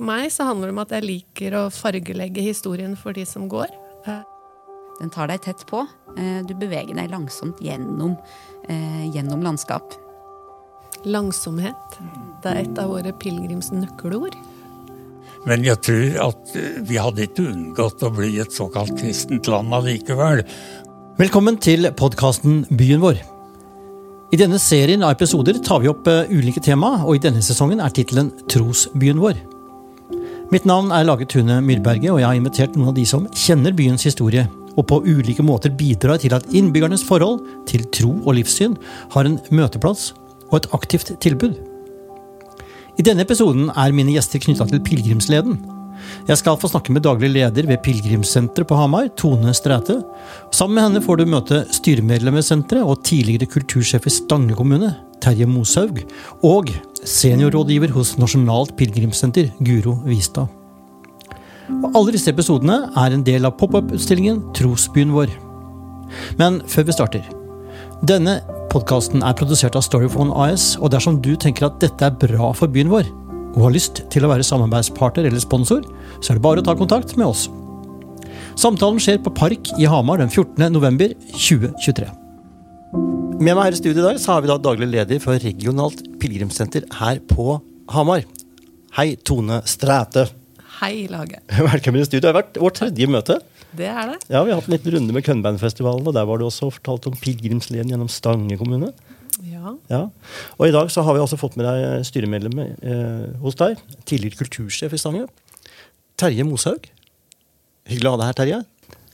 For meg så handler det om at jeg liker å fargelegge historien for de som går. Den tar deg tett på. Eh, Du beveger deg langsomt gjennom, eh, gjennom landskap. Langsomhet. Det er et av våre pilegrims nøkkelord. Men jeg tror at eh, vi hadde ikke unngått å bli et såkalt kristent land allikevel. Velkommen til podkasten Byen vår. I denne serien av episoder tar vi opp ulike tema, og i denne sesongen er tittelen Trosbyen vår. Mitt navn er Lage Tune Myrberget, og jeg har invitert noen av de som kjenner byens historie, og på ulike måter bidrar til at innbyggernes forhold til tro og livssyn har en møteplass og et aktivt tilbud. I denne episoden er mine gjester knytta til pilegrimsleden. Jeg skal få snakke med daglig leder ved Pilegrimssenteret på Hamar, Tone Stræte. Sammen med henne får du møte styremedlem ved senteret og tidligere kultursjef i Stange kommune, Terje Moshaug, og seniorrådgiver hos Nasjonalt pilegrimssenter, Guro Vistad. Og Alle disse episodene er en del av pop-up-utstillingen Trosbyen vår. Men før vi starter Denne podkasten er produsert av Storyphone AS, og dersom du tenker at dette er bra for byen vår, og har lyst til å være samarbeidspartner eller sponsor, så er det bare å ta kontakt med oss. Samtalen skjer på Park i Hamar den 14. november 2023. Med meg her i studio i dag så har vi da daglig leder for Regionalt pilegrimssenter her på Hamar. Hei, Tone Stræte. Hei, Lage. Velkommen i studio. Det har vært vårt tredje møte. Det er det. Ja, Vi har hatt en liten runde med Kønbandfestivalen, og der var det også fortalt om pilegrimsleden gjennom Stange kommune. Ja. Ja. Og i dag så har vi også fått med deg styremedlem eh, hos deg, tidligere kultursjef i Stange, Terje Moshaug. Hyggelig å ha deg her, Terje.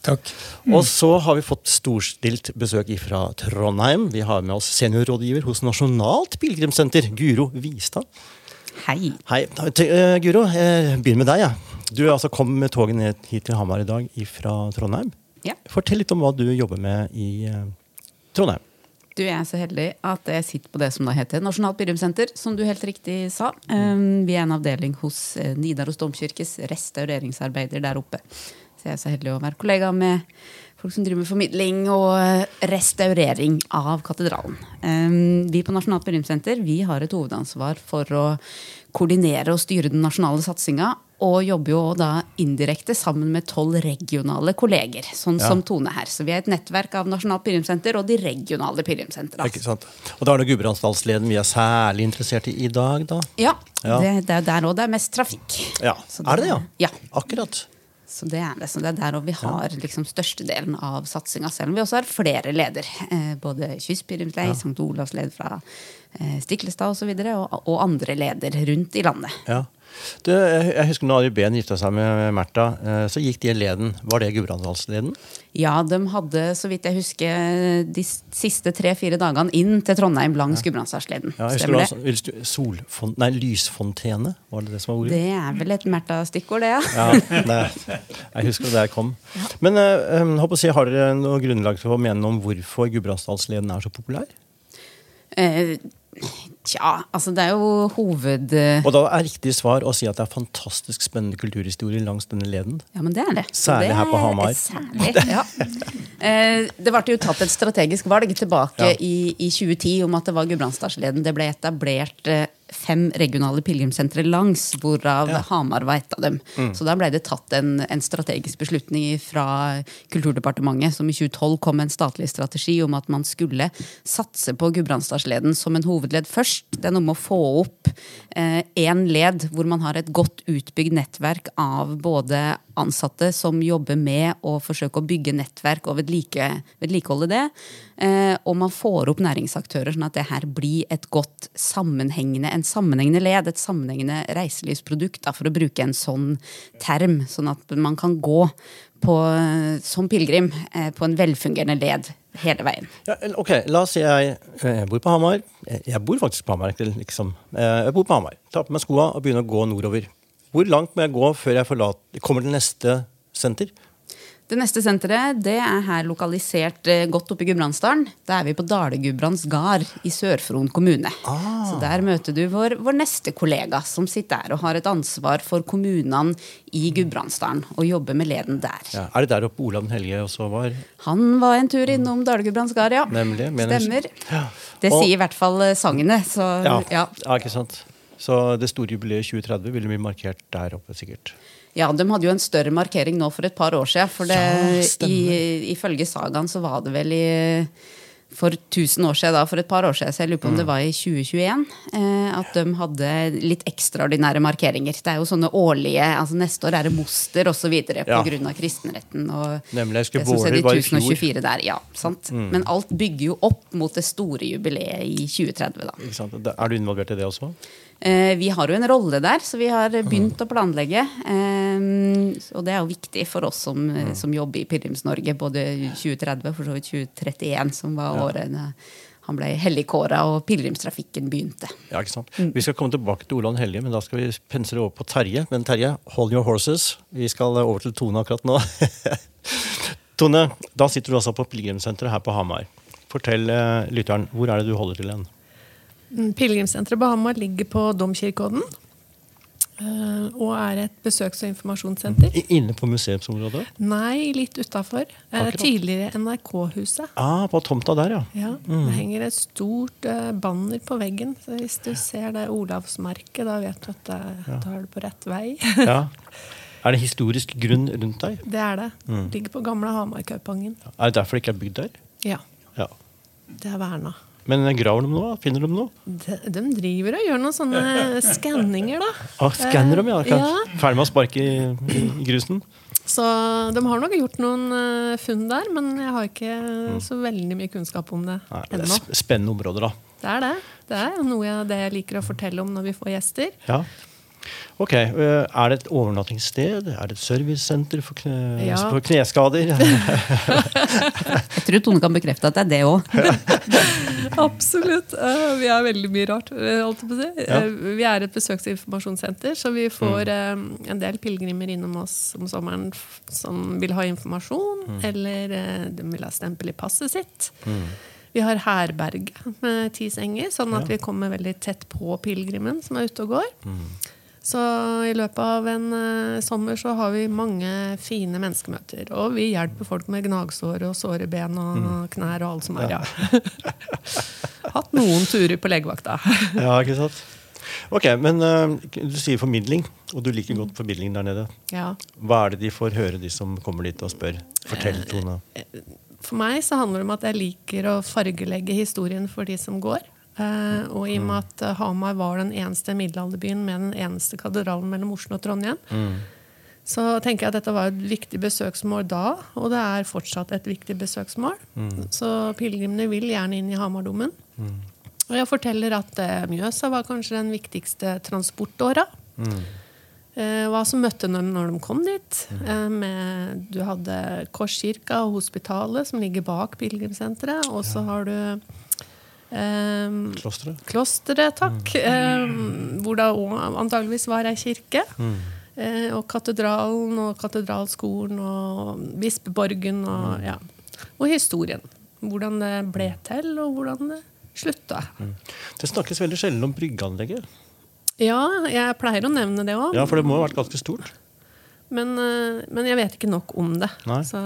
Takk. Og så har vi fått storstilt besøk fra Trondheim. Vi har med oss seniorrådgiver hos Nasjonalt pilegrimssenter, Guro Vistad. Hei. Hei, eh, Guro. Jeg begynner med deg. Ja. Du er altså kom med toget ned hit til Hamar i dag fra Trondheim. Ja. Fortell litt om hva du jobber med i eh, Trondheim. Du jeg er så heldig at jeg sitter på det som da heter Nasjonalt pilegrimssenter, som du helt riktig sa. Um, vi er en avdeling hos eh, Nidaros domkirkes restaureringsarbeider der oppe. Så jeg er så heldig å være kollega med folk som driver med formidling og eh, restaurering av katedralen. Um, vi på Nasjonalt pilegrimssenter har et hovedansvar for å koordinere og styre den nasjonale satsinga. Og jobber jo da indirekte sammen med tolv regionale kolleger, sånn Ja. som Tone her. Så vi er et nettverk av Nasjonalt pilegrimssenter og de regionale pilegrimssentrene. Sant? Og da er det Gudbrandsdalsleden vi er særlig interessert i i dag, da. Ja, Ja. Det, det er der òg det er mest trafikk. Ja, Det, Er det det, ja? Ja. Akkurat. Så det er det. Så det er der vi har liksom størstedelen av satsinga, selv om vi også har flere leder. Eh, både Kystpilegrimslei, St. Olavs leder fra eh, Stiklestad osv., og, så videre, og, og andre leder rundt i landet. Ja. Du, jeg jeg husker når Ari Behn gifta seg med Märtha, eh, så gikk de leden. Var det Gudbrandsdalsleden? Ja, de hadde, så vidt jeg husker, de siste tre-fire dagene inn til Trondheim langs Gudbrandsdalsleden. Ja, jeg husker Stemmer det sånn- nei, lysfontene, var det det som var ordet? Det er vel et Märtha-stikkord, det, ja. Ja, nei, jeg husker det der kom. Men eh, um, håper å si, har dere noe grunnlag for å mene om hvorfor Gudbrandsdalsleden er så populær? Eh, Tja, altså det er jo hoved... Og da er riktig svar å si at det er fantastisk spennende kulturhistorie langs denne leden. Ja, men det er det. Så Særlig det her på Hamar. Særlig, ja. Eh, det ble jo tatt et strategisk valg tilbake Ja. i, i 2010 om at det var Gudbrandsdalsleden. Det ble etablert eh, fem regionale pilegrimssentre langs, hvorav Ja. Mm. Hamar var et av dem. Så da ble det tatt en, en strategisk beslutning fra Kulturdepartementet, som i 2012 kom med en statlig strategi om at man skulle satse på Gudbrandsdalsleden som en hovedledd først. Det er noe med å få opp én led hvor man har et godt utbygd nettverk av både ansatte som jobber med å forsøke å bygge nettverk og vedlike, vedlikeholde det. Eh, og man får opp næringsaktører, sånn at det her blir et godt sammenhengende, en sammenhengende led, et sammenhengende reiselivsprodukt, da, for å bruke en sånn term. Sånn at man kan gå på, som pilegrim eh, på en velfungerende led hele veien. Ja, ok, La oss si jeg, eh, jeg bor på Hamar. Jeg bor faktisk på Hamar. Liksom. Eh, Jeg bor på Hamar. Tar på meg skoa og begynner å gå nordover. Hvor langt må jeg gå før jeg forlater, kommer til neste senter? Det neste senteret det er her lokalisert eh, godt oppe i Gudbrandsdalen. Da er vi på Dale-Gudbrands gard i Sør-Fron kommune. Ah. Så Der møter du vår, vår neste kollega, som sitter der og har et ansvar for kommunene i Gudbrandsdalen. Og jobber med leden der. Ja, er det der oppe Olav den hellige også var? Han var en tur innom Dale-Gudbrands gard, ja. Nemlig, Stemmer. Ja. Det Og- sier i hvert fall eh, sangene. Så Ja, ja. ja. ikke sant? Så det store jubileet 2030 ville bli markert der oppe, sikkert. Ja, de hadde jo en større markering nå for et par år siden. For det, Ja, i, ifølge sagaen så var det vel i for 1000 år siden, da, for et par år siden, så jeg lurer på om Mm. det var i 2021, eh, at de hadde litt ekstraordinære markeringer. Det er jo sånne årlige altså Neste år er det moster osv. på Ja. grunn av kristenretten. Og Nemlig, jeg skulle det som skjedde i i. Mm. 1024 der. Ja, sant? Men alt bygger jo opp mot det store jubileet i 2030. da. Ikke sant? Da- Er du involvert i det også? Eh, Vi har jo en rolle der, så vi har begynt å planlegge. Eh, Og det er jo viktig for oss som, som jobber i Pilegrims-Norge, både 2030 og for så vidt 2031, som var året han ble helligkåra og pilegrimstrafikken begynte. Ja, ikke sant? Vi skal komme tilbake til Olav Hellige, men da skal vi pensle over på Terje. Men Terje, hold your horses. Vi skal over til Tone akkurat nå. Tone, da sitter du altså på pilegrimssenteret her på Hamar. Fortell eh, lytteren, hvor er det du holder til hen? Mm, Pilegrimssenteret på Hamar ligger på Domkirkeodden. eh, Og er et besøks- og informasjonssenter. Inne på museumsområdet? Nei, litt utafor. Tidligere NRK-huset. Ah, på tomta der, ja. Ja, Det henger et stort eh, banner på veggen. Så hvis du ser det Olavsmerket, da vet du at da er du på rett vei. ja. Er det historisk grunn rundt deg? Det er det. Ligger på gamle Hamarkaupangen. Er det derfor det ikke er bygd der? Ja, Ja. det er verna. Men graver de noe? Finner de noe? De, de driver og gjør noen sånne skanninger, da. Ah, Skanner de, ja. Ja. Ferdig med å sparke i, i grusen? Så de har nok gjort noen eh, funn der, men jeg har ikke så veldig mye kunnskap om det Nei, det er ennå. sp- spennende områder, da. Det er det. Det er noe av det jeg liker å fortelle om når vi får gjester. Ja. Ok, øh, Er det et overnattingssted? Er det et servicesenter for, kne, Ja. for kneskader? Jeg tror Tone kan bekrefte at det er det òg. Absolutt. Eh, vi er veldig mye rart, eh, holdt på å si. Ja. Eh, vi er et besøks- og informasjonssenter, så vi får eh, en del pilegrimer innom oss om sommeren som vil ha informasjon, eller eh, de vil ha stempel i passet sitt. Vi har herberge med ti senger, sånn at vi kommer veldig tett på pilegrimen som er ute og går. Så i løpet av en uh, sommer så har vi mange fine menneskemøter. Og vi hjelper folk med gnagsår og såre ben og knær og alt som er. Ja. Hatt noen turer på legevakta. ja, ikke sant? Ok, men uh, Du sier formidling, og du liker godt formidling der nede. Ja. Hva er det de får høre, de som kommer dit og spør? Fortell, Tone. For meg så handler det om at jeg liker å fargelegge historien for de som går. Eh, og i og med at eh, Hamar var den eneste middelalderbyen med den eneste katedralen mellom Oslo og Trondheim, så tenker jeg at dette var et viktig besøksmål da, og det er fortsatt et viktig besøksmål. Så pilegrimene vil gjerne inn i Hamardomen. Og jeg forteller at eh, Mjøsa var kanskje den viktigste transportåra. Eh, hva som møtte dem når de kom dit. Eh, med, du hadde Korskirka og hospitalet, som ligger bak pilegrimssenteret. Og så har du eh, Klosteret? klosteret, takk. Eh, hvor det òg antageligvis var ei kirke. Eh, og katedralen og katedralskolen og bispeborgen og ja. Og historien. Hvordan det ble til, og hvordan det slutta. Det snakkes veldig sjelden om bryggeanlegget. Ja, jeg pleier å nevne det òg. Ja, For det må ha vært ganske stort? Men, eh, men jeg vet ikke nok om det. Nei. Så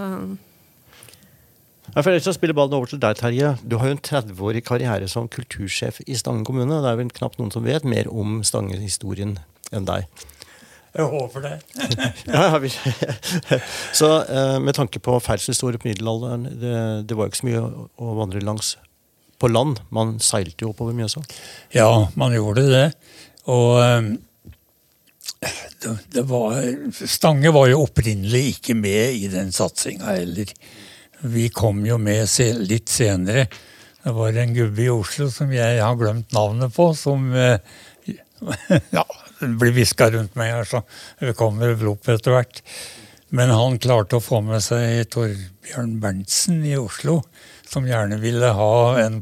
Ja, for ellers så spiller ballen over til deg, Terje. Du har jo en 30-årig karriere som kultursjef i Stange kommune. Det er vel knapt noen som vet mer om Stange-historien enn deg. Jeg håper det. Ja, så eh, med tanke på ferdselshistorie på middelalderen, det, det var jo ikke så mye å, vandre langs på land. Man seilte jo oppover Mjøsa. Ja, man gjorde det. Og eh, det, det var Stange var jo opprinnelig ikke med i den satsinga heller. Vi kom jo med litt senere. Det var en gubbe i Oslo som jeg har glemt navnet på, som eh, Ja, blir hviska rundt meg her, så det kommer vel opp etter hvert. Men han klarte å få med seg Torbjørn Berntsen i Oslo, som gjerne ville ha en,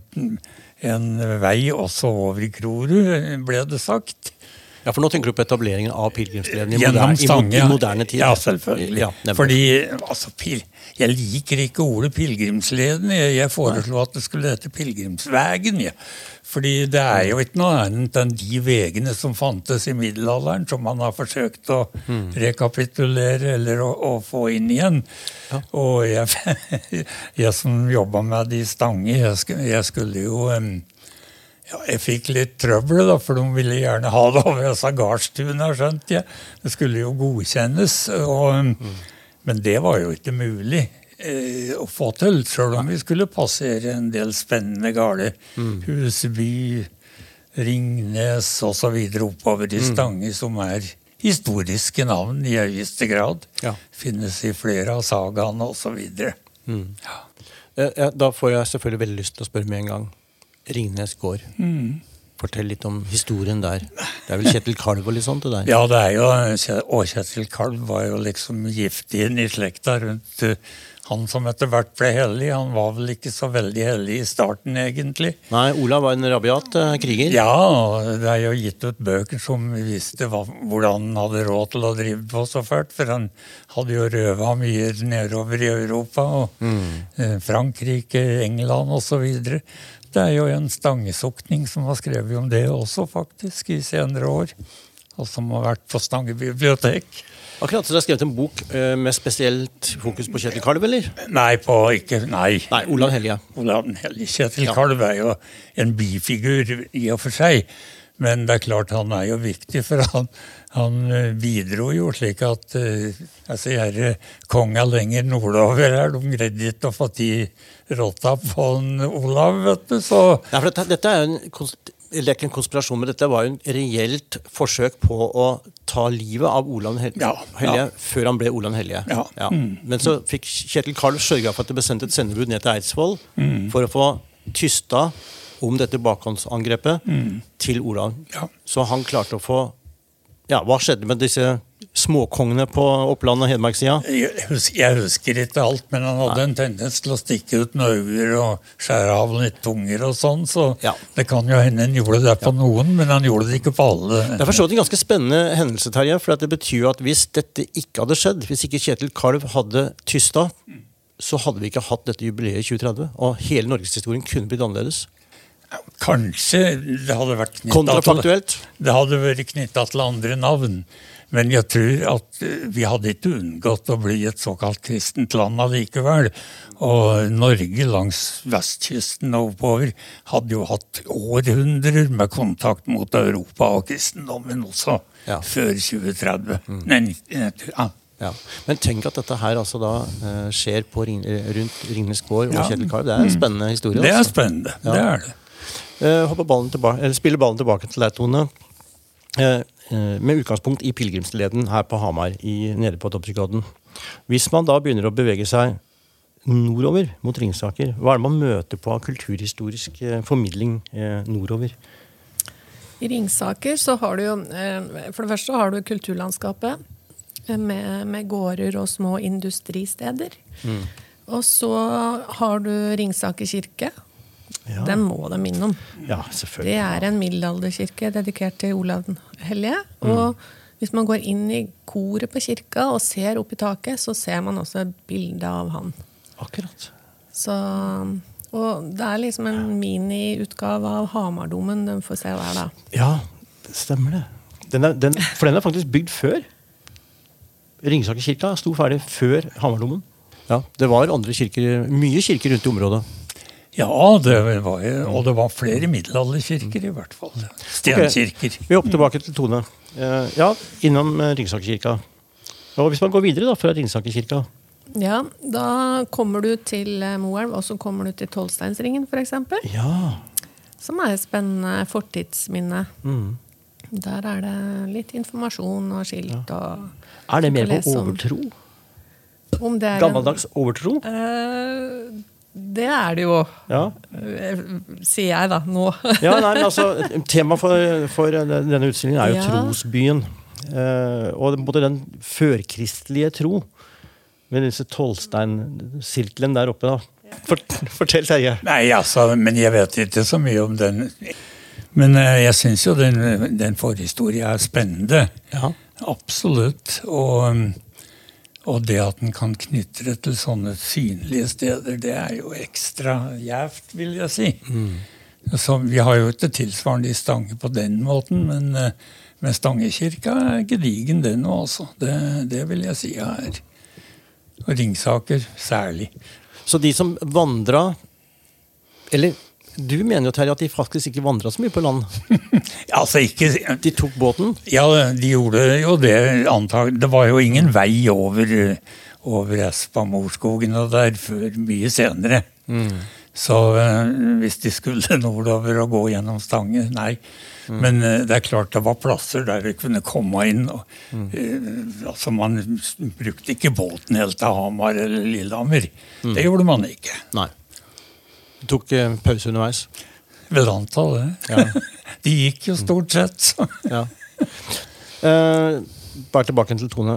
en vei også over i Grorud, ble det sagt. Ja, for nå tenker du på etableringen av pilegrimsleden i, moderne- i, Stange. i moderne tid. Ja, selvfølgelig. Ja. Fordi altså, pil, Jeg liker ikke ordet pilegrimsleden. Jeg, jeg foreslo at det skulle hete pilegrimsvegen. Ja. Fordi det er jo ikke noe annet enn de veiene som fantes i middelalderen, som man har forsøkt å Hmm. rekapitulere eller å, å få inn igjen. Og jeg, jeg som jobba med de Stange, jeg skulle, jeg skulle jo Ja, jeg fikk litt trøbbel, da, for de ville gjerne ha det over disse gardstuna, skjønte jeg. Det skulle jo godkjennes. Og, Men det var jo ikke mulig eh, å få til, sjøl om vi skulle passere en del spennende gårder. Huseby, Ringnes osv. oppover i Stange, som er historiske navn i høyeste grad. Ja. Finnes i flere av sagaene osv. Mm. Eh, ja, Da får jeg selvfølgelig veldig lyst til å spørre med en gang. Ringnes gård. Fortell litt om historien der. Det er vel Kjetil Kalv og litt sånt det der? Ja, det er jo Og Kjetil Kalv var jo liksom giftien i slekta rundt eh, han som etter hvert ble hellig. Han var vel ikke så veldig hellig i starten, egentlig. Nei, Olav var en rabiat eh, kriger. Ja, det er jo gitt ut bøker som viste hva, hvordan han hadde råd til å drive på så fælt. For han hadde jo røva mye nedover i Europa. og mm. Frankrike, England osv. Det er jo en stangesuktning som har skrevet om det også, faktisk, i senere år. Og som har vært på Stange bibliotek. Akkurat, så Du har skrevet en bok eh, med spesielt fokus på Kjetil Kalv, eller? Nei, på ikke Nei. Nei, Olav Hellige. Olav hellige. Kjetil Ja. Kalv er jo en bifigur i og for seg. Men det er klart han er jo viktig, for han, han eh, bidro jo slik at eh, altså, herre konga lenger nordover her, de greide ikke å få ti rotta på en Olav, vet du. Så Ja, for dette, dette er jo en, kons- eller ikke en konspirasjon, men dette var jo en reelt forsøk på å ta livet av Olav Hel Ja, Hellige ja. før han ble Olav Hellige. Ja, mm. Men så fikk Kjetil Karl sørga for at det ble sendt et sendebud ned til Eidsvoll Mm. for å få tysta om dette bakhåndsangrepet til Olav. Mm. Ja. Så han klarte å få Ja, hva skjedde med disse småkongene på Oppland- og Hedmarkssida? jeg husker, jeg husker ikke alt, men han hadde en tendens til å stikke ut nauer og skjære av litt tunger og sånn, så Ja. det kan jo hende han gjorde det på noen, men han gjorde det ikke på alle. Det er for en ganske spennende hendelse, Terje. For det betyr at hvis dette ikke hadde skjedd, hvis ikke Kjetil Kalv hadde tysta, så hadde vi ikke hatt dette jubileet i 2030. Og hele norgeshistorien kunne blitt annerledes. Kanskje det hadde vært Kontrafaktuelt. til, det hadde vært knytta til andre navn. Men jeg tror at eh, vi hadde ikke unngått å bli et såkalt kristent land allikevel. Og Norge langs vestkysten og oppover hadde jo hatt århundrer med kontakt mot Europa og kristendommen også, Ja. før 2030. Nei, ja. Ja. Men tenk at dette her altså da eh, skjer på eh, rundt Ringnes gård og Ja. Kjetil Kalv. Det er en spennende historie. Det er altså. spennende. Det er det. Eh, ballen tilbake, eller spiller ballen tilbake til deg, Tone. Eh, eh, med utgangspunkt i pilegrimsleden her på Hamar, i, nede på Toppsykoden. Hvis man da begynner å bevege seg nordover mot Ringsaker, hva er det man møter på av kulturhistorisk formidling nordover? I Ringsaker så har du jo For det første har du kulturlandskapet med, med gårder og små industristeder. Mm. Og så har du Ringsaker kirke. Ja. Den må de innom. Ja, selvfølgelig. Det er en middelalderkirke dedikert til Olav den hellige. Mm. Og hvis man går inn i koret på kirka og ser opp i taket, så ser man også et bilde av han. Akkurat. Så, og det er liksom en miniutgave av Hamardomen den får se der, da. Ja, det stemmer det. Den er, den, for den er faktisk bygd før. Ringsaker kirka sto ferdig før Hamardomen. Ja, det var andre kirker, mye kirker rundt i området. Ja, det var, og det var flere middelalderkirker i hvert fall. Stenkirker. Vi hopper tilbake til Tone. Eh, ja, innom eh, Ringsakerkirka. Og hvis man går videre da, fra Ringsakerkirka Ja, da kommer du til eh, Moelv, og så kommer du til Tolvsteinsringen, f.eks. Ja. Som er et spennende fortidsminne. Mm. Der er det litt informasjon og skilt og Er det mer på om- overtro? om det er en- Gammeldags overtro? Eh, det er det jo, Ja. eh, sier jeg da, nå. ja nei, men altså, Temaet for, for denne utstillingen er jo Ja. trosbyen. Eh, og både den førkristelige tro. Med disse Tollstein-sirkelen der oppe. da. Fort, fortell, Terje. Nei, altså, men jeg vet ikke så mye om den. Men eh, jeg syns jo den, den forhistorien er spennende. Ja. Absolutt. Og, um, og det at den kan knytte det til sånne synlige steder, det er jo ekstra gjevt, vil jeg si. Så vi har jo ikke tilsvarende i Stange på den måten, men, eh, men Stangekirka er gedigen, den òg, altså. Det, det vil jeg si er. Og Ringsaker særlig. Så de som vandra Eller Du mener jo Terje, at de faktisk ikke vandra så mye på land. Altså ikke De tok båten. Ja, de gjorde jo det antag... Det var jo ingen vei over, over Espamorskogen og der før mye senere. Så eh, hvis de skulle nordover og gå gjennom Stange, nei. Men eh, det er klart det var plasser der de kunne komme inn. Og, eh, altså Man brukte ikke båten helt til Hamar eller Lillehammer. Det gjorde man ikke. Nei. De tok eh, pause underveis. Vil anta det. Ja. De gikk jo stort sett. Ja. Eh, bare tilbake til Tone.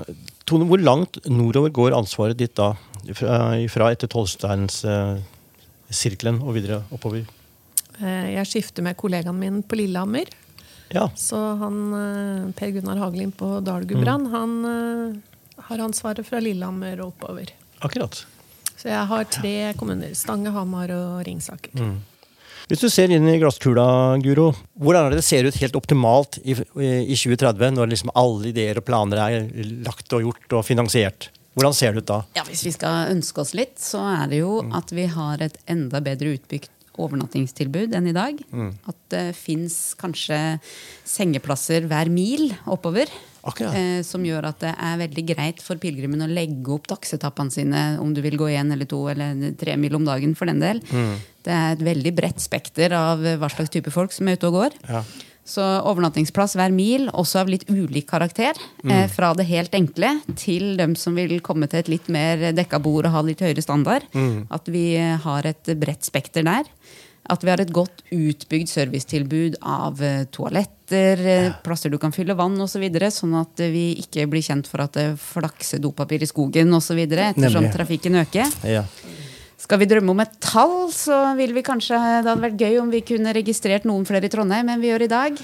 Tone, Hvor langt nordover går ansvaret ditt da? Fra, fra etter Tollsteins-sirkelen og videre oppover? Eh, Jeg skifter med kollegaen min på Lillehammer. Ja. Så han, eh, Per Gunnar Hagelin på Dalgudbrand, han eh, har ansvaret fra Lillehammer og oppover. Akkurat. Så jeg har tre kommuner. Stange, Hamar og Ringsaker. Hvis du ser inn i glasskula, Guro, hvordan er det det ser ut helt optimalt i, i 2030, når liksom alle ideer og planer er lagt og gjort og finansiert? Hvordan ser det ut da? Ja, Hvis vi skal ønske oss litt, så er det jo at vi har et enda bedre utbygd overnattingstilbud enn i dag. At det fins kanskje sengeplasser hver mil oppover. Eh, som gjør at det er veldig greit for pilegrimen å legge opp dagsetappene sine om du vil gå én eller to eller tre mil om dagen. for den del. Det er et veldig bredt spekter av hva slags type folk som er ute og går. Ja. Så overnattingsplass hver mil, også av litt ulik karakter. Eh, fra det helt enkle til dem som vil komme til et litt mer dekka bord og ha litt høyere standard. At vi eh, har et bredt spekter der. At vi har et godt utbygd servicetilbud av eh, toaletter, ja. plasser du kan fylle vann osv. Så videre, sånn at vi ikke blir kjent for at det flakser dopapir i skogen osv. ettersom Nemlig. trafikken øker. Ja. Skal vi drømme om et tall, så vil vi kanskje Det hadde vært gøy om vi kunne registrert noen flere i Trondheim enn vi gjør i dag.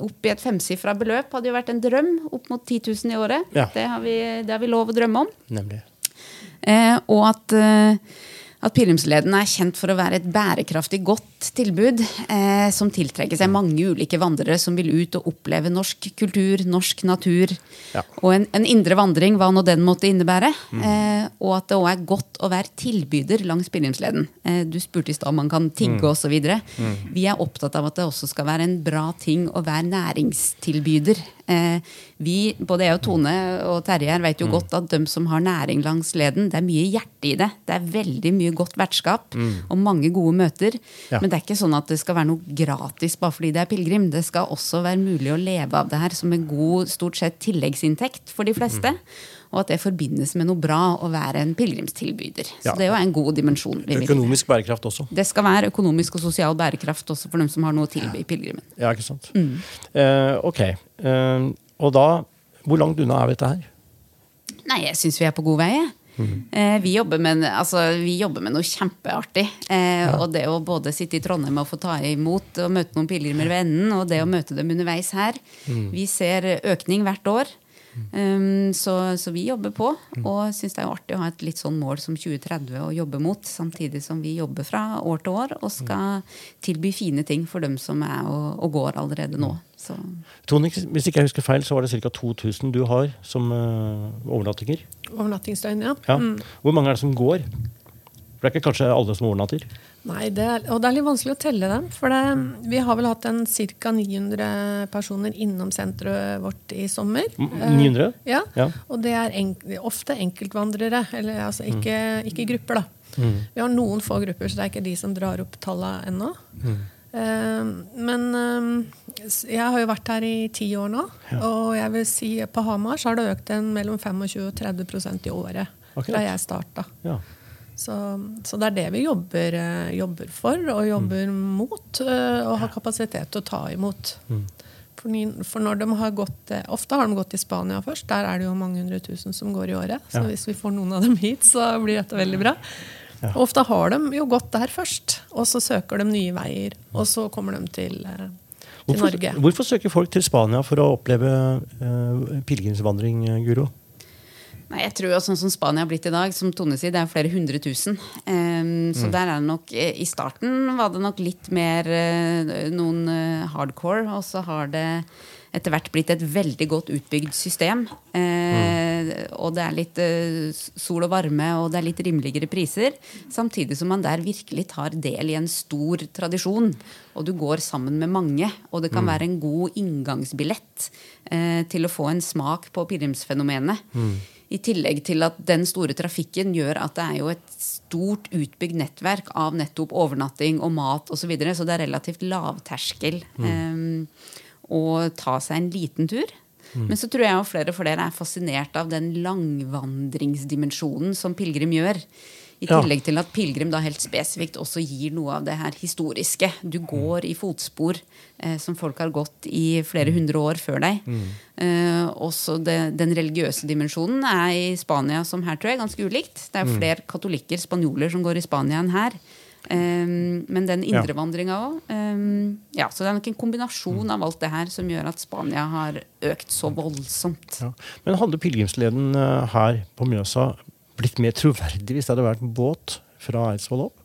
Opp i et femsifra beløp hadde jo vært en drøm. Opp mot 10 000 i året. Ja. Det, har vi, det har vi lov å drømme om. Nemlig. Eh, og at, eh, at Pilegrimsleden er kjent for å være et bærekraftig, godt tilbud eh, som tiltrekker seg mange ulike vandrere som vil ut og oppleve norsk kultur, norsk natur. Ja. Og en, en indre vandring, hva nå den måtte innebære. Eh, og at det òg er godt å være tilbyder langs Pilegrimsleden. Eh, du spurte i stad om man kan tigge Mm. osv. Vi er opptatt av at det også skal være en bra ting å være næringstilbyder. Eh, vi, både jeg og Tone og Terje her Mm. vet jo godt at de som har næring langs leden, det er mye hjerte i det. Det er veldig mye godt vertskap og mange gode møter. Mm. Ja. Men det er ikke sånn at det skal være noe gratis bare fordi det er pilegrim. Det skal også være mulig å leve av det her som en god stort sett tilleggsinntekt for de fleste. Mm. Og at det forbindes med noe bra å være en pilegrimstilbyder. Så Ja. det er jo en god dimensjon. Økonomisk bærekraft også. Det skal være økonomisk og sosial bærekraft også for dem som har noe å tilby i pilegrimen. Ja, ikke sant? Eh, ok. Eh, og da, hvor langt unna er vi dette her? Nei, jeg syns vi er på god vei. jeg. Eh, vi, jobber med, altså, vi jobber med noe kjempeartig. Eh, Og det å både sitte i Trondheim og få ta imot og møte noen pilegrimer ved enden, og det å møte dem underveis her. Vi ser økning hvert år. Um, så, så vi jobber på, og syns det er artig å ha et litt sånn mål som 2030 å jobbe mot, samtidig som vi jobber fra år til år og skal tilby fine ting for dem som er og, og går allerede nå. Så Tone, hvis ikke jeg husker feil, så var det ca. 2000 du har som uh, overnattinger. Overnattingsdøgn, ja. Ja. Hvor mange er det som går? For det er ikke kanskje alle som overnatter? Nei, det er, og det er litt vanskelig å telle dem. For det, vi har vel hatt en ca. 900 personer innom senteret vårt i sommer. 900? Uh, ja, Ja. Og det er enk, ofte enkeltvandrere. Eller altså ikke, ikke grupper, da. Vi har noen få grupper, så det er ikke de som drar opp tallene ennå. Eh, men uh, jeg har jo vært her i ti år nå, og jeg vil si på Hamar så har det økt en mellom 25 og 30% i året Akkurat. fra jeg starta. Ja. Så, så det er det vi jobber, eh, jobber for og jobber mot, eh, og har kapasitet til å ta imot. For, for når de har gått, eh, Ofte har de gått til Spania først. Der er det jo mange hundre tusen som går i året. Så Ja. hvis vi får noen av dem hit, så blir dette veldig bra. Og ofte har de jo gått der først, og så søker de nye veier. Og så kommer de til, eh, til Hvorfor, Norge. hvorfor søker folk til Spania for å oppleve uh, pilegrimsvandring, eh, Guro? Nei, jeg tror jo sånn som Spania har blitt i dag, som Tone sier, det er flere hundre tusen. Um, så der er det nok eh, I starten var det nok litt mer eh, noen eh, hardcore, og så har det etter hvert blitt et veldig godt utbygd system. Eh, og det er litt eh, sol og varme, og det er litt rimeligere priser. Samtidig som man der virkelig tar del i en stor tradisjon. Og du går sammen med mange. Og det kan være en god inngangsbillett eh, til å få en smak på pilegrimsfenomenet. I tillegg til at den store trafikken gjør at det er jo et stort utbygd nettverk av nettopp overnatting og mat osv. Så, videre, så det er relativt lavterskel eh, å ta seg en liten tur. Men så tror jeg jo flere og flere er fascinert av den langvandringsdimensjonen som pilegrim gjør. I tillegg til at pilegrim da helt spesifikt også gir noe av det her historiske. Du går i fotspor eh, som folk har gått i flere hundre år før deg. Eh, også det, den religiøse dimensjonen er i Spania som her, tror jeg, ganske ulikt. Det er flere flere katolikker, spanjoler, som går i Spania enn her. Eh, men den indrevandringa indre òg. Um, ja, så det er nok en kombinasjon av alt det her som gjør at Spania har økt så voldsomt. Ja. Men hadde pilegrimsleden eh, her på Mjøsa blitt mer troverdig hvis det hadde vært båt fra Eidsvoll opp?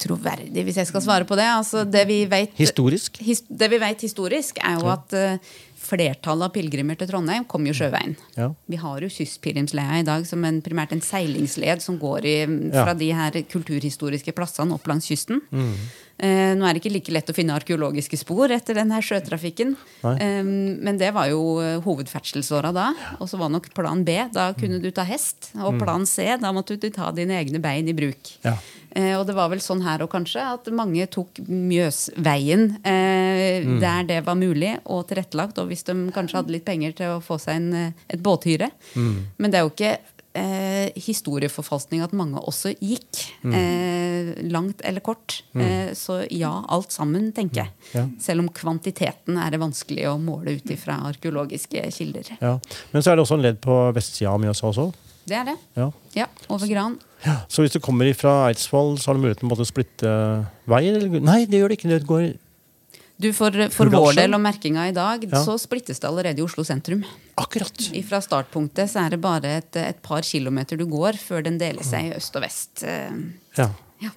Troverdig, hvis jeg skal svare på det. Altså, det vi vet, Historisk? his, det vi vet historisk, er jo at uh, flertallet av pilegrimer til Trondheim kom jo sjøveien. Ja. Vi har jo kystpilegrimsleda i dag som en, primært en seilingsled som går i, fra Ja. de her kulturhistoriske plassene opp langs kysten. Eh, nå er det ikke like lett å finne arkeologiske spor etter den her sjøtrafikken. Eh, men det var jo eh, hovedferdselsåra da. Og så var nok plan B. Da kunne du ta hest. Og plan C, da måtte du ta dine egne bein i bruk. Ja. Eh, og det var vel sånn her òg, kanskje, at mange tok Mjøsveien eh, der det var mulig og tilrettelagt, og hvis de kanskje hadde litt penger til å få seg en, eh, et båthyre. Men det er jo ikke eh, historieforfalskning at mange også gikk. Eh, langt eller kort. Eh, så ja, alt sammen, tenker jeg. Ja. Selv om kvantiteten er det vanskelig å måle ut ifra arkeologiske kilder. Ja. Men så er det også en ledd på vestsida av Mjøsa også. Det er det. Ja. Ja, over Gran. Så hvis du kommer fra Eidsvoll, så har du muligheten til å splitte veien? Eller? Nei, det gjør det ikke. Det går Du, For, for vår del og merkinga i dag, Ja. så splittes det allerede i Oslo sentrum. akkurat. Fra startpunktet så er det bare et, et par kilometer du går før den deler seg i øst og vest. Eh, Ja, Ja.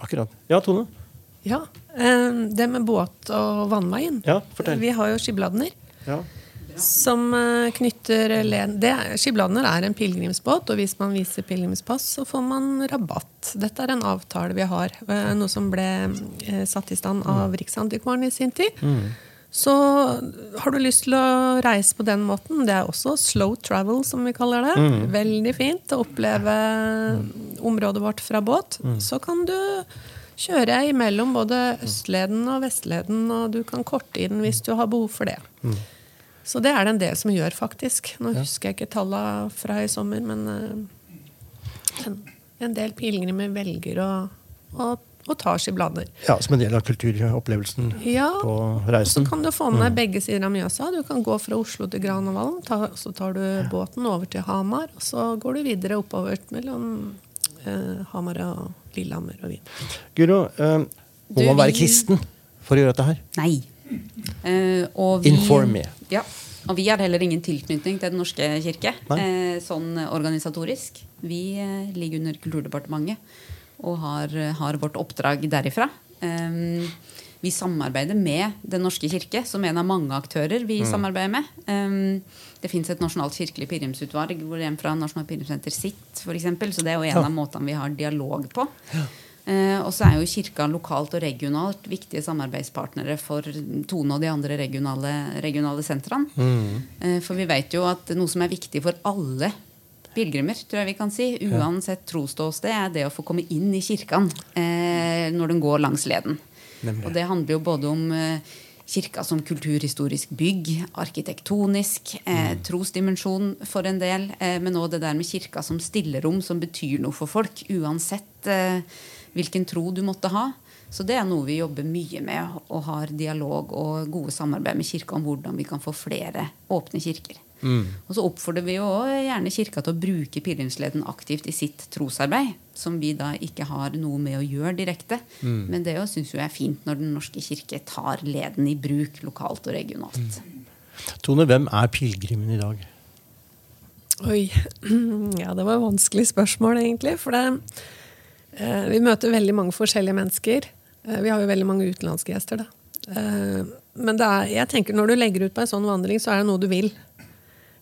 akkurat. Ja, Tone? Ja, eh, Det med båt og vannveien. Ja, fortell. Vi har jo Skibladner. Ja. Som eh, knytter len... Det er, Skibladner er en pilegrimsbåt, og hvis man viser pilegrimspass, så får man rabatt. Dette er en avtale vi har, eh, noe som ble eh, satt i stand av Riksantikvaren i sin tid. Så har du lyst til å reise på den måten, det er også slow travel, som vi kaller det. Veldig fint å oppleve området vårt fra båt. Så kan du kjøre imellom både østleden og vestleden, og du kan korte inn hvis du har behov for det. Så det er det en del som gjør, faktisk. Nå husker jeg ikke tallene fra i sommer, men eh, en, en del pilegrimer velger å, å, å ta skiblader. ja, Som en del av kulturopplevelsen Ja, på så kan du få med deg begge sider av Mjøsa. Du kan gå fra Oslo til Granavolden, ta, så tar du båten over til Hamar, og så går du videre oppover mellom eh, Hamar og Lillehammer og Wien. Guro, eh, må Du, man være kristen for å gjøre dette her? nei. Eh, og vi, Inform me. Ja, og vi har heller ingen tilknytning til Den norske kirke, eh, sånn organisatorisk. Vi eh, ligger under Kulturdepartementet og har, har vårt oppdrag derifra. Vi samarbeider med Den norske kirke som en av mange aktører vi samarbeider med. Det fins et nasjonalt kirkelig pilegrimsutvalg hvor en fra Nasjonalt pilegrimssenter sitt, eksempel, så det er jo en av måtene vi har dialog på. Eh, og så er jo Kirka lokalt og regionalt viktige samarbeidspartnere for Tone og de andre regionale, regionale sentrene. Mm. for vi vet jo at noe som er viktig for alle pilegrimer, tror jeg vi kan si, uansett trosståsted, er det å få komme inn i kirken eh, når den går langs leden. Og det handler jo både om eh, kirka som kulturhistorisk bygg, arkitektonisk, eh, trosdimensjon for en del, eh, men òg det der med kirka som stillerom som betyr noe for folk, uansett eh, hvilken tro du måtte ha. Så det er noe vi jobber mye med, og har dialog og gode samarbeid med kirka om hvordan vi kan få flere åpne kirker. Og så oppfordrer vi jo gjerne kirka til å bruke pilegrimsleden aktivt i sitt trosarbeid, som vi da ikke har noe med å gjøre direkte. Men det syns jeg er fint når Den norske kirke tar leden i bruk lokalt og regionalt. Tone, hvem er pilegrimen i dag? Oi. Ja, det var et vanskelig spørsmål, egentlig. For det, vi møter veldig mange forskjellige mennesker. Eh, vi har jo veldig mange utenlandske gjester, da. Eh, men er, jeg tenker når du legger ut på en sånn vandring, så er det noe du vil.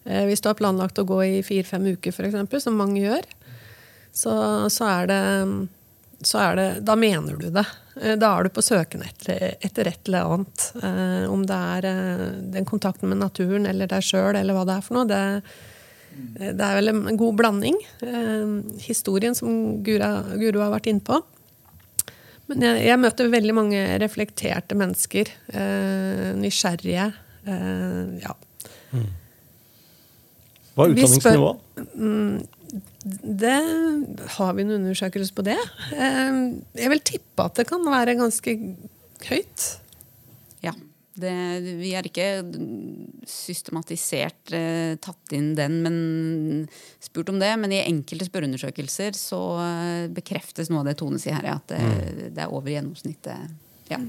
Eh, hvis du har planlagt å gå i fire-fem uker, f.eks., som mange gjør, så, så, er det, så er det Da mener du det. Eh, da er du på søken etter, etter et eller annet. Eh, om det er eh, den kontakten med naturen eller deg sjøl eller hva det er for noe. Det, det er vel en god blanding. Eh, historien som Gura, Guro har vært inne på. Men jeg, jeg, møter veldig mange reflekterte mennesker. Eh, nysgjerrige. Eh, ja. Mm. Hva er utdanningsnivået? Mm, det Har vi en undersøkelse på det? Eh, jeg vil tippe at det kan være ganske høyt. Det, vi har ikke systematisert eh, tatt inn den, men spurt om det. Men i enkelte spørreundersøkelser så eh, bekreftes noe av det Tone sier her, at det, mm. det er over gjennomsnittet. Ja.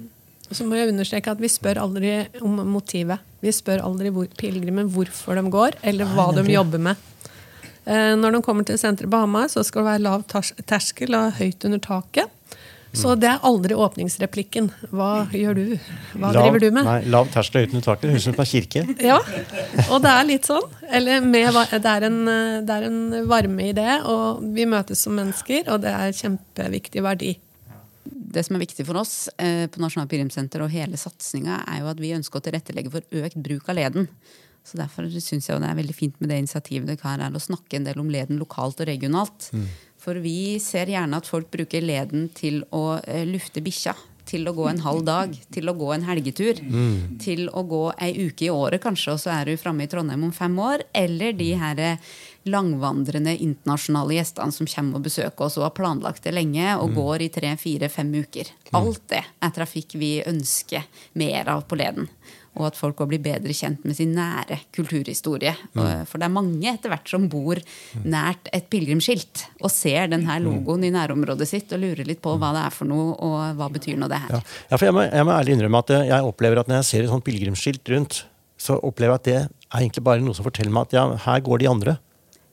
Og så må jeg understreke at Vi spør aldri om motivet. Vi spør aldri hvor, pilegrimen hvorfor de går, eller hva de jobber med. Eh, når de kommer til senteret på Hamar, så skal det være lav terskel og høyt under taket. Så det er aldri åpningsreplikken. Hva gjør du? Hva lav, driver du med? Nei, lav terskel uten taket. Høres ut som en kirke. Ja, og det er litt sånn. Eller med, det, er en, det, er en, varme i det, og vi møtes som mennesker, og det er kjempeviktig verdi. Det som er viktig for oss eh, på Nasjonalt pilegrimssenter og hele satsinga, er jo at vi ønsker å tilrettelegge for økt bruk av leden. Så Derfor syns jeg det er veldig fint med det initiativet dere har er å snakke en del om leden lokalt og regionalt. Mm. For vi ser gjerne at folk bruker leden til å eh, lufte bikkja. Til å gå en halv dag, til å gå en helgetur. Mm. Til å gå ei uke i året, kanskje, og så er du framme i Trondheim om fem år. Eller de her eh, langvandrende internasjonale gjestene som kommer og besøker oss og har planlagt det lenge og mm. går i tre, fire, fem uker. Mm. Alt det er trafikk vi ønsker mer av på leden og at folk òg blir bedre kjent med sin nære kulturhistorie. Mm. For det er mange etter hvert som bor nært et pilegrimsskilt og ser denne mm. logoen i nærområdet sitt og lurer litt på hva det er for noe, og hva betyr nå det her. Ja, ja for jeg må, jeg må, ærlig innrømme at jeg opplever at når jeg ser et sånt pilegrimsskilt rundt, så opplever jeg at det er egentlig bare noe som forteller meg at ja, her går de andre.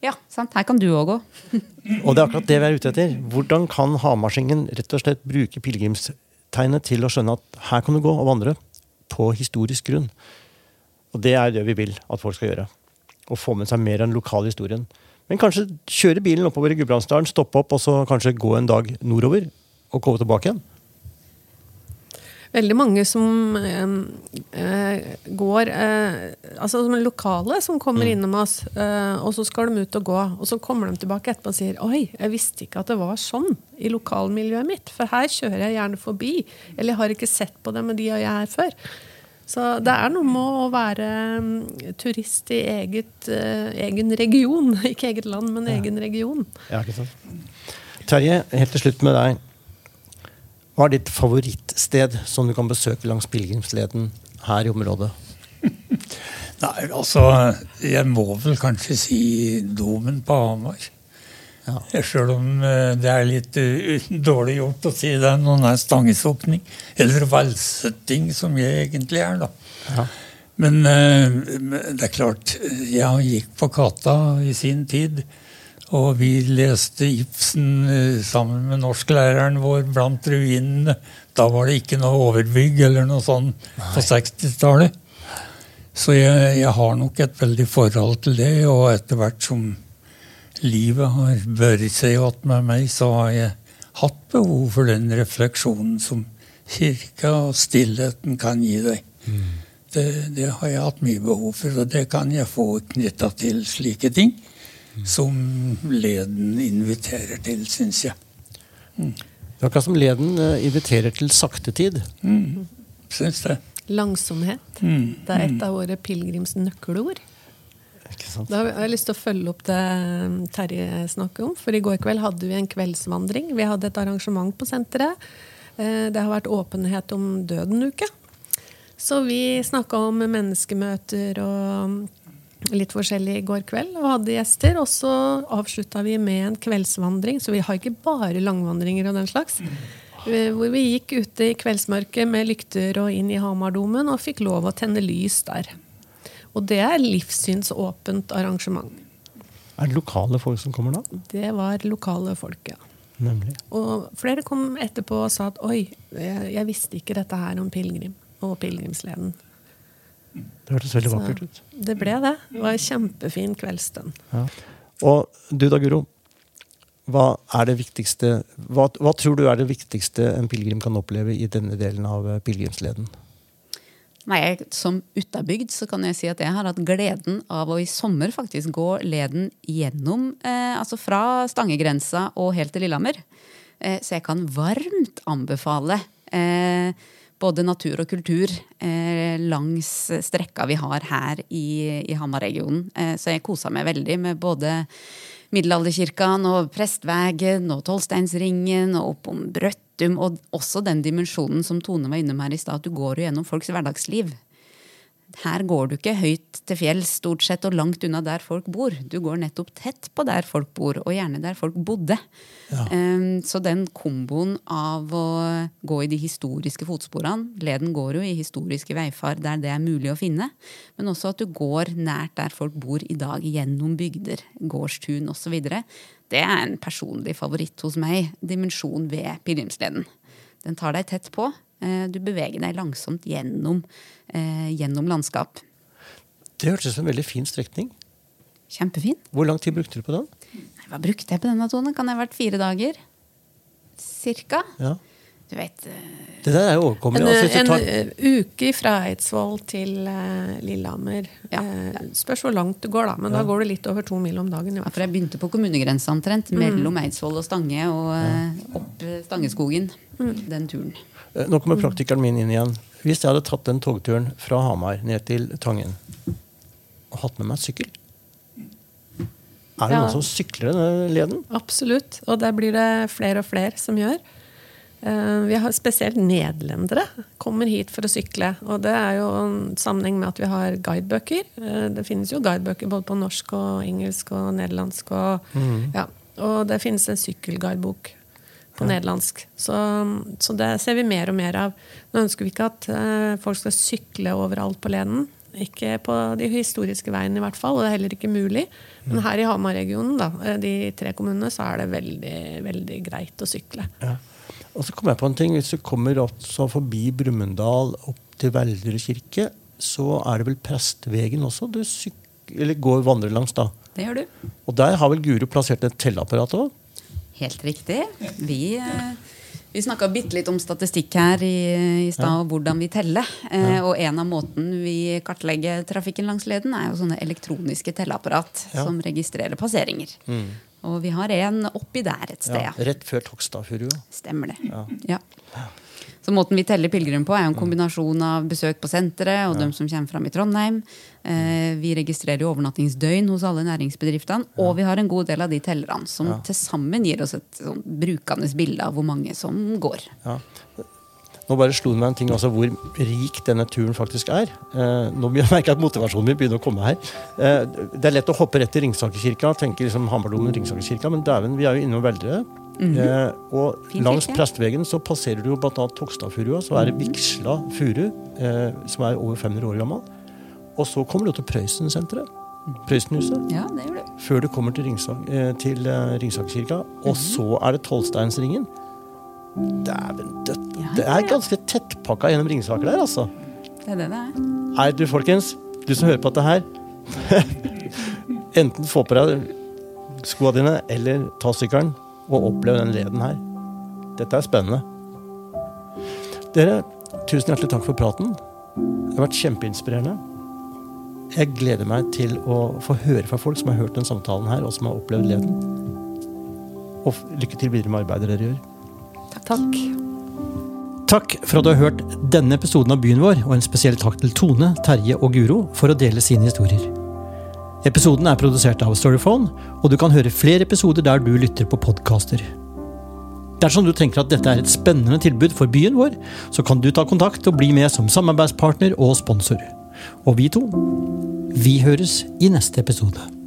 Ja, sant. Her kan du òg gå. og det er akkurat det vi er ute etter. Hvordan kan Hamarsingen rett og slett bruke pilegrimstegnet til å skjønne at her kan du gå og vandre? På historisk grunn. Og det er det vi vil at folk skal gjøre. Å få med seg mer av den historien. Men kanskje kjøre bilen oppover i Gudbrandsdalen, stoppe opp og så kanskje gå en dag nordover og komme tilbake igjen. Veldig mange som eh, eh, går eh, Altså som lokale som kommer mm. innom oss, eh, og så skal de ut og gå. Og så kommer de tilbake etterpå og sier Oi, jeg visste ikke at det var sånn i lokalmiljøet mitt. For her kjører jeg gjerne forbi. Eller jeg har ikke sett på det med de og jeg her før. Så det er noe med å være um, turist i eget, uh, egen region. Ikke eget land, men ja. egen region. Ja, ikke sant. Terje, helt til slutt med deg. Hva er ditt favorittsted som du kan besøke langs pilegrimsleden her i området? Nei, altså Jeg må vel kanskje si Domen på Hamar. Ja. Sjøl om eh, det er litt uh, dårlig gjort å si det når det er stangesåpning. Eller valsetting, som jeg egentlig er, da. Ja. Men uh, det er klart, jeg gikk på Kata i sin tid. Og vi leste Ibsen eh, sammen med norsklæreren vår blant ruinene. Da var det ikke noe overbygg eller noe sånt på 60-tallet. Så jeg, jeg, har nok et veldig forhold til det, og etter hvert som livet har børret seg att med meg, så har jeg hatt behov for den refleksjonen som kirka og stillheten kan gi deg. Mm. Det, det, har jeg hatt mye behov for, og det kan jeg få knytta til slike ting som leden inviterer til, syns jeg. Mm. Det er akkurat som leden eh, inviterer til saktetid. Mm. Syns det. Langsomhet. Mm. Det er et av våre pilegrimsnøkkelord. Da har jeg lyst til å følge opp det um, Terje snakker om. For i går kveld hadde vi en kveldsvandring. Vi hadde et arrangement på senteret. Eh, det har vært åpenhet om døden-uke. Så vi snakka om menneskemøter og litt forskjellig i går kveld og hadde gjester. Og så avslutta vi med en kveldsvandring, så vi har ikke bare langvandringer og den slags. Hvor vi gikk ute i kveldsmørket med lykter og inn i Hamardomen og fikk lov å tenne lys der. Og det er livssynsåpent arrangement. Er det lokale folk som kommer da? Det var lokale folk, ja. Nemlig. Og flere kom etterpå og sa at oi, jeg, jeg visste ikke dette her om pilegrim og pilegrimsleden. Det hørtes veldig vakkert ut. Det ble det. Det var en kjempefin kveldsstund. Og du da, Guro. Hva, er det viktigste, hva, hva tror du er det viktigste en pilegrim kan oppleve i denne delen av eh, pilegrimsleden? Nei, Som utabygd så kan jeg si at jeg har hatt gleden av å i sommer faktisk gå leden gjennom, eh, altså fra Stangegrensa og helt til Lillehammer. Eh, så jeg kan varmt anbefale eh, både natur og kultur eh, langs strekka vi har her i, i Hamar-regionen. Eh, så jeg kosa meg veldig med både Middelalderkirken og Prestvegen og Tolsteinsringen og opp om Brøttum. Og også den dimensjonen som Tone var innom her i stad, at du går jo gjennom folks hverdagsliv. Her går du ikke høyt til fjells stort sett og langt unna der folk bor. Du går nettopp tett på der folk bor, og gjerne der folk bodde. Um, så den komboen av å gå i de historiske fotsporene Leden går jo i historiske veifar der det er mulig å finne. Men også at du går nært der folk bor i dag, gjennom bygder, gårdstun osv. Det er en personlig favoritt hos meg. Dimensjon ved pilegrimsleden. Den tar deg tett på. Eh, Du beveger deg langsomt gjennom, eh, gjennom landskap. Det hørtes ut som en veldig fin strekning. Kjempefin. Hvor lang tid brukte du på den? Hva brukte jeg på denne tonen? Kan det ha vært fire dager? Cirka. Ja. Du vet eh, Det der er jo En. Altså, en tar, eh, uke fra Eidsvoll til uh, Lillehammer. Ja. Uh, spørs hvor langt du går, da. Men da går du litt over to mil om dagen. ja, For jeg begynte på kommunegrensa omtrent, mellom Eidsvoll og Stange, og uh, opp Stangeskogen. Stangeskogen. Den turen. nå kommer praktikeren min inn igjen. Hvis jeg hadde tatt den togturen fra Hamar ned til Tangen og hatt med meg sykkel Er det Ja. noen som sykler denne leden? Absolutt. Og det blir det flere og flere som gjør. Eh, vi har spesielt nederlendere kommer hit for å sykle. Og det er jo en sammenheng med at vi har guidebøker. Eh, det finnes jo guidebøker både på norsk og engelsk og nederlandsk. Og, ja. og det finnes en sykkelguidebok på nederlandsk. Så, så det ser vi mer og mer av. Nå ønsker vi ikke at eh, folk skal sykle overalt på leden. Ikke på de historiske veiene, i hvert fall. Og det er heller ikke mulig. Men her i Hamar-regionen, de tre kommunene, så er det veldig, veldig greit å sykle. Ja. Og så kom jeg på en ting. Hvis du kommer altså forbi Brumunddal opp til Veldre kirke, så er det vel Prestvegen også du eller går vandrer langs, da. Det gjør du. Og der har vel Guro plassert et telleapparat òg? Helt riktig. Vi, eh, vi snakka bitte litt om statistikk her i, i stad, og hvordan vi teller. Ja. Og en av måten vi kartlegger trafikken langs leden, er jo sånne elektroniske telleapparat Ja. som registrerer passeringer. Og vi har en oppi der et sted. Ja, rett før Tokstadfurua. Stemmer det. Ja. Så måten vi teller pilegrimer på, er en kombinasjon av besøk på senteret og dem som kommer fram i Trondheim. Eh, vi registrerer jo overnattingsdøgn hos alle næringsbedriftene. Og vi har en god del av de tellerne som til sammen gir oss et sånn brukende bilde av hvor mange som går. Ja. Nå bare slo det meg en ting altså hvor rik denne turen faktisk er. Eh, nå begynner jeg merke at motivasjonen min begynner å komme her. Eh, det er lett å hoppe rett til Ringsakerkirka, tenke liksom Hamardomen, Ringsakerkirka, men dæven, vi er jo innom Veldre. eh, og Fint, langs kirke. Prestvegen så passerer du jo bl.a. Tokstadfurua, så er det Vigsla furu, eh, som er over 500 år gammel. Og så kommer du til Prøysen-senteret. Prøysenhuset. Ja, det gjør du. Før du kommer til, Ringsak eh, til eh, Ringsakerkirka. Og Mhm. så er det Tollsteinsringen. Dæven dødt. Ja, Det er ganske tettpakka gjennom Ringsaker der, altså. Det er det det er. Nei, du folkens, du som hører på dette her. Enten få på deg skoa dine, eller ta sykkelen og opplev den leden her. Dette er spennende. Dere, tusen hjertelig takk for praten. Det har vært kjempeinspirerende. Jeg gleder meg til å få høre fra folk som har hørt den samtalen her, og som har opplevd leden. Og lykke til videre med arbeidet dere gjør. Takk. Takk for at du har hørt denne episoden av Byen vår, og en spesiell takk til Tone, Terje og Guro for å dele sine historier. Episoden er produsert av Storyphone, og du kan høre flere episoder der du lytter på podkaster. Dersom du tenker at dette er et spennende tilbud for byen vår, så kan du ta kontakt og bli med som samarbeidspartner og sponsor. Og vi to, vi høres i neste episode.